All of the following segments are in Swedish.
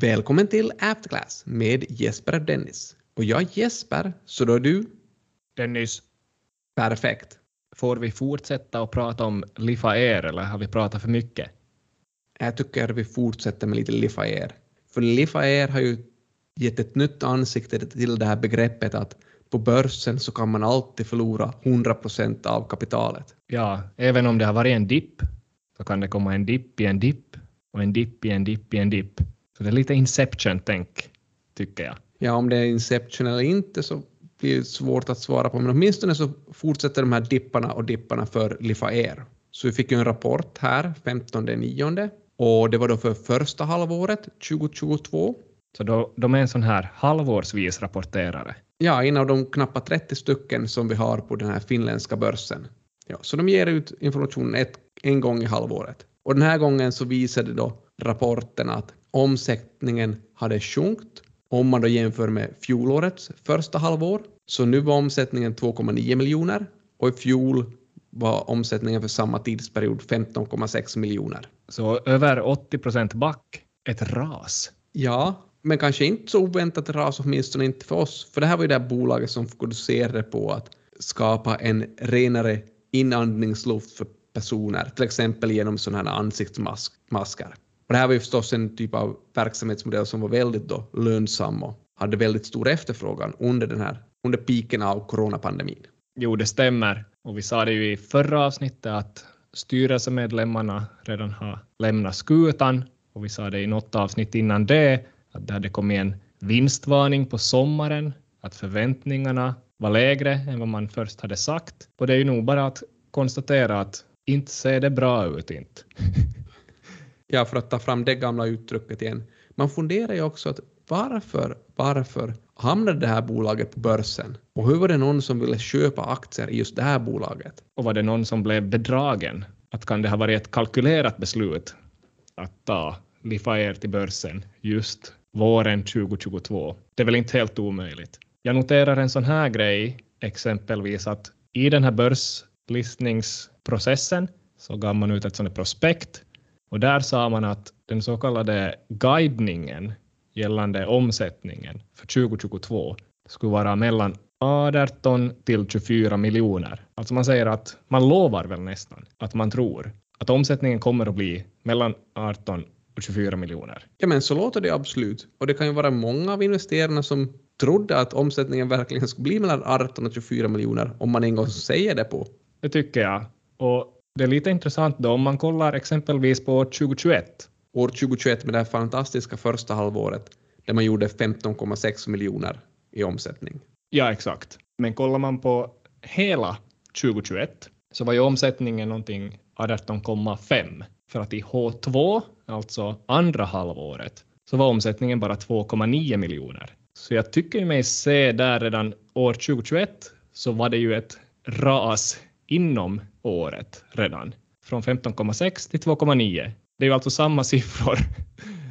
Välkommen till Afterclass med Jesper och Dennis. Och jag är Jesper, så då är du? Dennis, Perfekt. får vi fortsätta att prata om Lifa Air eller har vi pratat för mycket? Jag tycker vi fortsätter med lite Lifair. För Lifair har ju gett ett nytt ansikte till det här begreppet att på börsen så kan man alltid förlora 100% av kapitalet. Ja, även om det har varit en dipp så kan det komma en dipp i en dipp och en dipp i en dipp i en dipp. Så det är lite Inception-tänk, tycker jag. Ja, om det är Inception eller inte så blir det svårt att svara på, men åtminstone så fortsätter de här dipparna och dipparna för Lifair. Så vi fick ju en rapport här 15.9 och det var då för första halvåret 2022. Så då, de är en sån här halvårsvis rapporterare. Ja, en av de knappt 30 stycken som vi har på den här finländska börsen. Ja, så de ger ut informationen ett, en gång i halvåret. Och den här gången så visade då rapporten att omsättningen hade sjunkit om man då jämför med fjolårets första halvår. Så nu var omsättningen 2,9 miljoner och i fjol var omsättningen för samma tidsperiod 15,6 miljoner. Så över 80 procent back. Ett ras. Ja, men kanske inte så oväntat ras, åtminstone inte för oss. För det här var ju det här bolaget som fokuserade på att skapa en renare inandningsluft för personer, till exempel genom sådana här ansiktsmasker. Och det här var ju förstås en typ av verksamhetsmodell som var väldigt då lönsam och hade väldigt stor efterfrågan under den här, under piken av coronapandemin. Jo, det stämmer. Och vi sa det ju i förra avsnittet att styrelsemedlemmarna redan har lämnat skutan och vi sa det i något avsnitt innan det att det hade kommit en vinstvarning på sommaren, att förväntningarna var lägre än vad man först hade sagt. Och det är ju nog bara att konstatera att inte ser det bra ut inte. Ja, för att ta fram det gamla uttrycket igen. Man funderar ju också att varför, varför hamnade det här bolaget på börsen? Och hur var det någon som ville köpa aktier i just det här bolaget? Och var det någon som blev bedragen? Att kan det ha varit ett kalkylerat beslut att ta Lifair till börsen just våren 2022? Det är väl inte helt omöjligt. Jag noterar en sån här grej, exempelvis att i den här börslistningsprocessen så gav man ut ett sånt prospekt och där sa man att den så kallade guidningen gällande omsättningen för 2022 skulle vara mellan 18 till 24 miljoner. Alltså man säger att man lovar väl nästan att man tror att omsättningen kommer att bli mellan 18 och 24 miljoner. Ja, men så låter det absolut. Och det kan ju vara många av investerarna som trodde att omsättningen verkligen skulle bli mellan 18 och 24 miljoner om man en gång säger det på. Det tycker jag. Och det är lite intressant då om man kollar exempelvis på 2021. År 2021 med det här fantastiska första halvåret där man gjorde 15,6 miljoner i omsättning. Ja, exakt. Men kollar man på hela 2021 så var ju omsättningen någonting 18,5 för att i H2, alltså andra halvåret, så var omsättningen bara 2,9 miljoner. Så jag tycker mig se där redan år 2021 så var det ju ett ras inom året redan. Från 15,6 till 2,9. Det är ju alltså samma siffror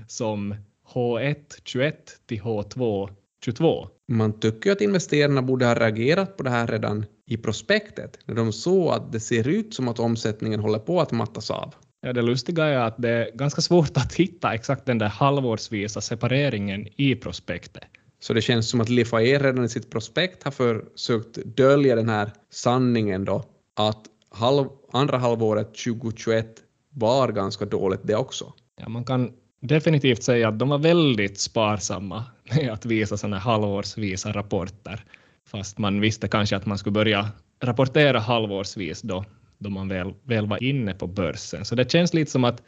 som H1 21 till H2 22. Man tycker ju att investerarna borde ha reagerat på det här redan i prospektet när de såg att det ser ut som att omsättningen håller på att mattas av. Ja, det lustiga är att det är ganska svårt att hitta exakt den där halvårsvisa separeringen i prospektet. Så det känns som att Lifair redan i sitt prospekt har försökt dölja den här sanningen då att halv, andra halvåret 2021 var ganska dåligt det också. Ja, man kan definitivt säga att de var väldigt sparsamma med att visa sådana halvårsvisa rapporter. Fast man visste kanske att man skulle börja rapportera halvårsvis då, då man väl, väl var inne på börsen. Så det känns lite som att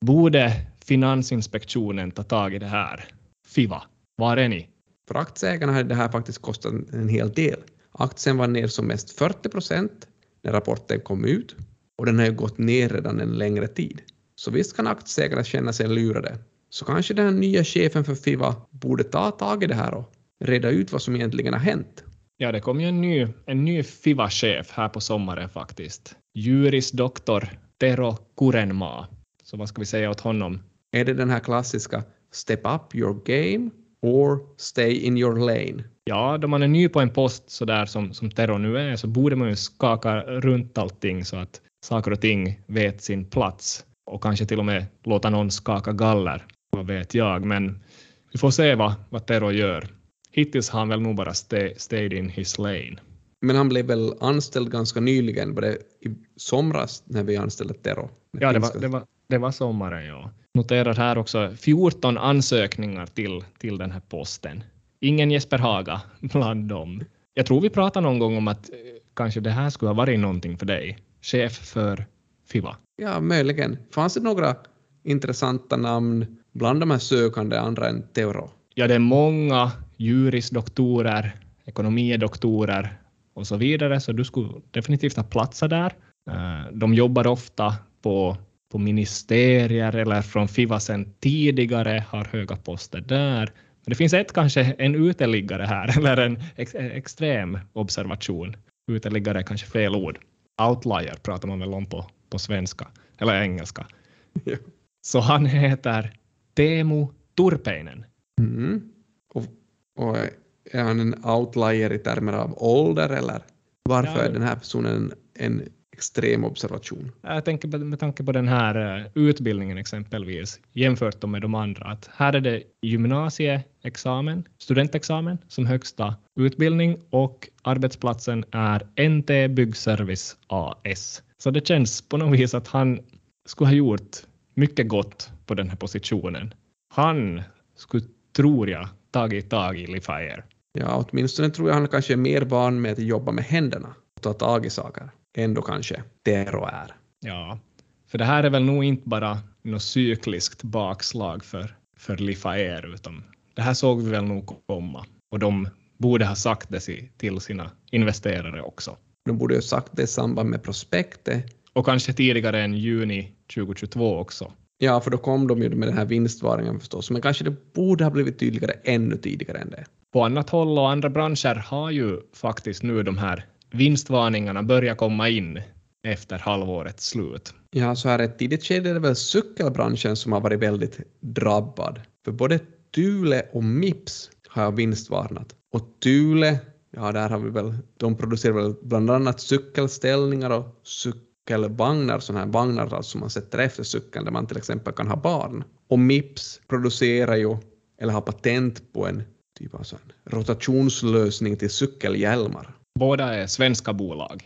borde Finansinspektionen ta tag i det här? FIVA, var är ni? För aktieägarna hade det här faktiskt kostat en hel del. Aktien var ner som mest 40 procent när rapporten kom ut och den har ju gått ner redan en längre tid. Så visst kan aktieägarna känna sig lurade. Så kanske den nya chefen för FIVA borde ta tag i det här och reda ut vad som egentligen har hänt. Ja, det kom ju en ny, en ny FIVA-chef här på sommaren faktiskt. Jurisdoktor Tero Kurenmaa. Så vad ska vi säga åt honom? Är det den här klassiska “step up your game” or “stay in your lane”? Ja, då man är ny på en post så där som, som Tero nu är så borde man ju skaka runt allting så att saker och ting vet sin plats och kanske till och med låta någon skaka galler vad vet jag, men vi får se vad, vad Tero gör. Hittills har han väl nog bara stay, stayed in his lane. Men han blev väl anställd ganska nyligen, var det i somras när vi anställde Tero? Ja, det var, det var, det var sommaren, ja. Noterar här också 14 ansökningar till, till den här posten. Ingen Jesper Haga bland dem. Jag tror vi pratade någon gång om att eh, kanske det här skulle ha varit någonting för dig. Chef för FIVA. Ja, möjligen. Fanns det några intressanta namn bland de här sökande andra än Teoro? Ja, det är många jurisdoktorer, ekonomidoktorer och så vidare, så du skulle definitivt ha platsat där. Eh, de jobbar ofta på, på ministerier eller från FIVA sedan tidigare, har höga poster där. Det finns ett kanske en uteliggare här, eller en ex, extrem observation. Uteliggare är kanske fel ord. Outlier pratar man väl om på, på svenska, eller engelska. Ja. Så han heter Teemu Turpeinen. Mm. Och, och är han en outlier i termer av ålder eller varför Ja. är den här personen en extrem observation? Jag tänker med tanke på den här eh, utbildningen exempelvis, jämfört med de andra, att här är det gymnasieexamen, studentexamen som högsta utbildning och arbetsplatsen är NT Byggservice AS. Så det känns på något vis att han skulle ha gjort mycket gott på den här positionen. Han skulle, tror jag, tagit tag i Lifair. Ja, åtminstone tror jag han kanske är mer van med att jobba med händerna och ta tag i saker än då kanske Tero är. Ja, för det här är väl nog inte bara något cykliskt bakslag för, för Lifair, utan det här såg vi väl nog komma. Och de borde ha sagt det till sina investerare också. De borde ha sagt det i samband med prospektet. Och kanske tidigare än juni 2022 också. Ja, för då kom de ju med den här vinstvarningen förstås, men kanske det borde ha blivit tydligare ännu tidigare än det. På annat håll och andra branscher har ju faktiskt nu de här vinstvarningarna börjar komma in efter halvårets slut. Ja, så här ett tidigt skede är det väl cykelbranschen som har varit väldigt drabbad. För både Thule och Mips har jag vinstvarnat. Och Thule, ja där har vi väl, de producerar väl bland annat cykelställningar och cykelvagnar, sådana här vagnar alltså som man sätter efter cykeln där man till exempel kan ha barn. Och Mips producerar ju, eller har patent på en typ av sån rotationslösning till cykelhjälmar. Båda är svenska bolag,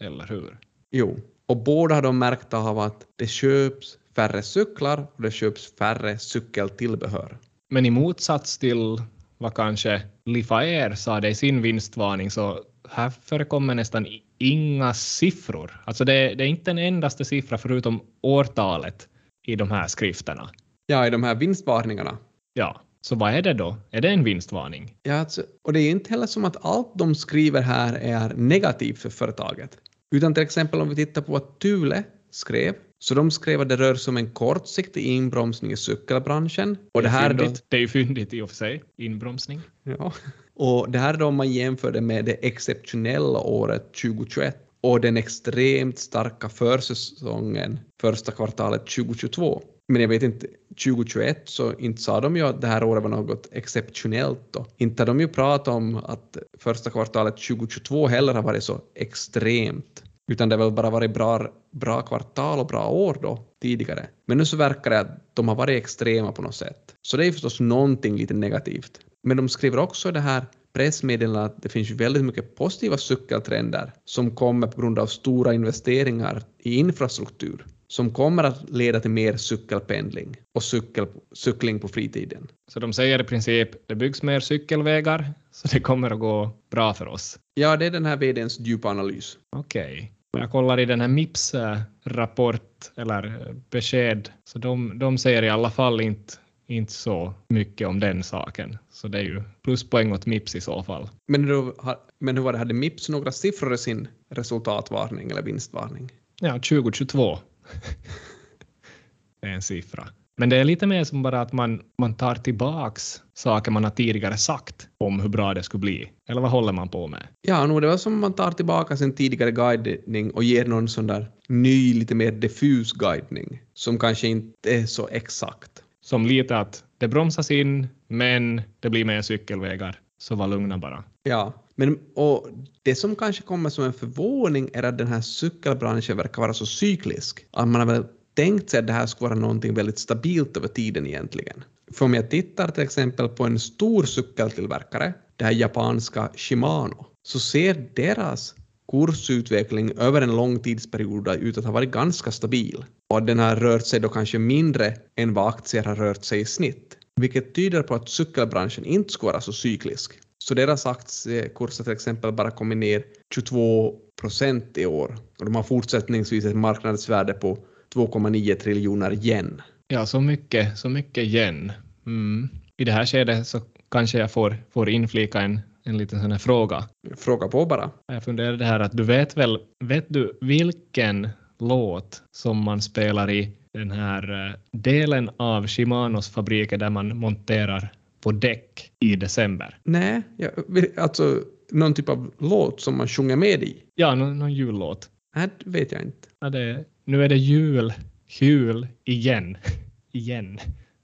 eller hur? Jo, och båda har de märkt av att det köps färre cyklar och det köps färre cykeltillbehör. Men i motsats till vad kanske Lifair sa det i sin vinstvarning så här förekommer nästan inga siffror. Alltså det, det är inte en endaste siffra förutom årtalet i de här skrifterna. Ja, i de här vinstvarningarna. Ja, så vad är det då? Är det en vinstvarning? Ja, alltså, och det är inte heller som att allt de skriver här är negativt för företaget. Utan till exempel om vi tittar på vad Thule skrev, så de skrev att det rör sig om en kortsiktig inbromsning i cykelbranschen. Och det här då, det är ju fyndigt i och för sig. Inbromsning. Ja. Och det här är då om man jämför det med det exceptionella året 2021 och den extremt starka försäsongen första kvartalet 2022. Men jag vet inte, 2021 så inte sa de ju att det här året var något exceptionellt då. Inte har de ju pratat om att första kvartalet 2022 heller har varit så extremt. Utan det har väl bara varit bra, bra kvartal och bra år då tidigare. Men nu så verkar det att de har varit extrema på något sätt. Så det är förstås någonting lite negativt. Men de skriver också i det här pressmeddelandet att det finns ju väldigt mycket positiva cykeltrender som kommer på grund av stora investeringar i infrastruktur som kommer att leda till mer cykelpendling och cykel, cykling på fritiden. Så de säger i princip det byggs mer cykelvägar så det kommer att gå bra för oss. Ja, det är den här vdns djupa analys. Okej. Okay. Jag kollar i den här Mips eh, rapport eller eh, besked, så de, de säger i alla fall inte, inte så mycket om den saken. Så det är ju pluspoäng åt Mips i så fall. Men, då, men hur var det, hade Mips några siffror i sin resultatvarning eller vinstvarning? Ja, 2022. det är en siffra. Men det är lite mer som bara att man, man tar tillbaks saker man har tidigare sagt om hur bra det skulle bli. Eller vad håller man på med? Ja, nog det var som om man tar tillbaka sin tidigare guidning och ger någon sån där ny, lite mer diffus guidning som kanske inte är så exakt. Som lite att det bromsas in, men det blir mer cykelvägar. Så var lugna bara. Ja, men och det som kanske kommer som en förvåning är att den här cykelbranschen verkar vara så cyklisk. Att man har väl tänkt sig att det här skulle vara någonting väldigt stabilt över tiden egentligen. För om jag tittar till exempel på en stor cykeltillverkare, det här japanska Shimano, så ser deras kursutveckling över en lång tidsperiod ut att ha varit ganska stabil. Och den har rört sig då kanske mindre än vad aktier har rört sig i snitt, vilket tyder på att cykelbranschen inte skulle vara så cyklisk. Så deras aktiekurser till exempel bara kommit ner 22 procent i år och de har fortsättningsvis ett marknadsvärde på 2,9 triljoner yen. Ja, så mycket, så mycket yen. Mm. I det här skedet så kanske jag får, får inflika en, en liten sån här fråga. Fråga på bara. Jag funderade här att du vet väl, vet du vilken låt som man spelar i den här eh, delen av Shimanos fabriker där man monterar på däck i december? Nej, jag, alltså någon typ av låt som man sjunger med i? Ja, någon, någon jullåt. Nej, det vet jag inte. Ja, det, nu är det jul, jul igen, igen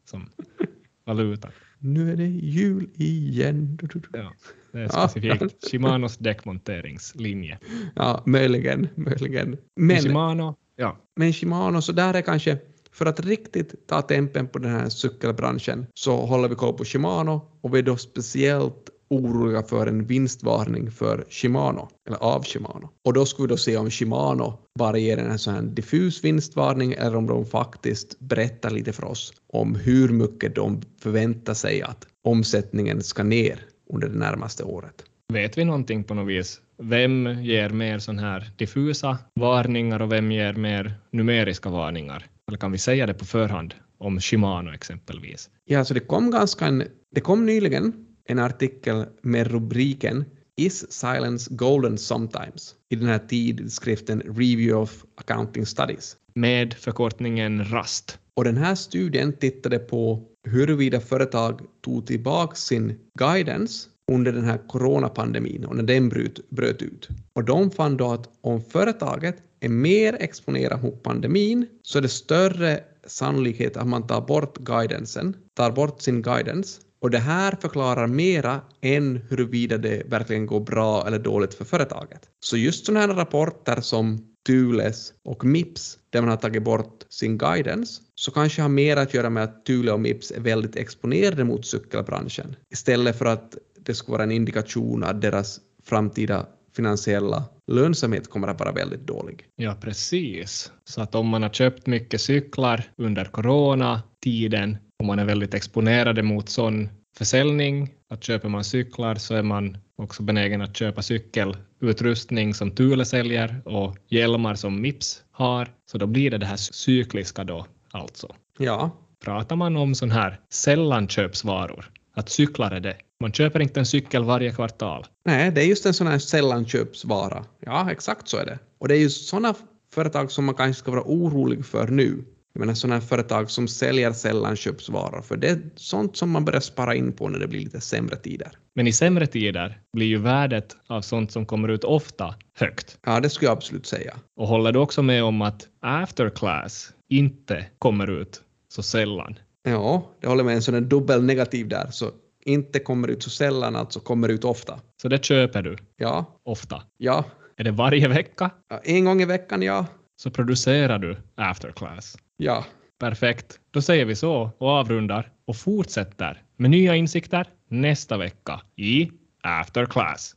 som valuta. Nu är det jul igen. Ja, det är specifikt ja. Shimanos däckmonteringslinje. Ja, möjligen, möjligen. Men, Shimano, ja. men Shimano, så där är kanske för att riktigt ta tempen på den här cykelbranschen så håller vi koll på Shimano och vi är då speciellt oroliga för en vinstvarning för Shimano, eller av Shimano. Och då skulle vi då se om Shimano bara ger en sån här diffus vinstvarning eller om de faktiskt berättar lite för oss om hur mycket de förväntar sig att omsättningen ska ner under det närmaste året. Vet vi någonting på något vis? Vem ger mer sån här diffusa varningar och vem ger mer numeriska varningar? Eller kan vi säga det på förhand om Shimano exempelvis? Ja, så det kom ganska en, det kom nyligen en artikel med rubriken Is silence golden sometimes? i den här tidskriften Review of Accounting Studies. Med förkortningen RAST. Och den här studien tittade på huruvida företag tog tillbaka sin guidance under den här coronapandemin och när den bröt, bröt ut. Och de fann då att om företaget är mer exponerat mot pandemin så är det större sannolikhet att man tar bort guidancen, tar bort sin guidance och det här förklarar mera än huruvida det verkligen går bra eller dåligt för företaget. Så just sådana här rapporter som Thules och Mips, där man har tagit bort sin guidance, så kanske har mer att göra med att Thule och Mips är väldigt exponerade mot cykelbranschen, istället för att det skulle vara en indikation att deras framtida finansiella lönsamhet kommer att vara väldigt dålig. Ja, precis. Så att om man har köpt mycket cyklar under coronatiden och man är väldigt exponerade mot sån försäljning, att köper man cyklar så är man också benägen att köpa cykelutrustning som Thule säljer och hjälmar som Mips har, så då blir det det här cykliska då alltså. Ja. Pratar man om sån här sällanköpsvaror, att cyklar är det, man köper inte en cykel varje kvartal. Nej, det är just en sån här sällanköpsvara. Ja, exakt så är det. Och det är ju sådana företag som man kanske ska vara orolig för nu. Jag menar sådana här företag som säljer sällanköpsvaror, för det är sånt som man börjar spara in på när det blir lite sämre tider. Men i sämre tider blir ju värdet av sånt som kommer ut ofta högt. Ja, det skulle jag absolut säga. Och håller du också med om att afterclass inte kommer ut så sällan? Ja, det håller med. En sån här dubbel negativ där. Så inte kommer ut så sällan, alltså kommer ut ofta. Så det köper du? Ja. Ofta? Ja. Är det varje vecka? Ja, en gång i veckan, ja. Så producerar du afterclass? Ja. Perfekt. Då säger vi så och avrundar och fortsätter med nya insikter nästa vecka i After Class.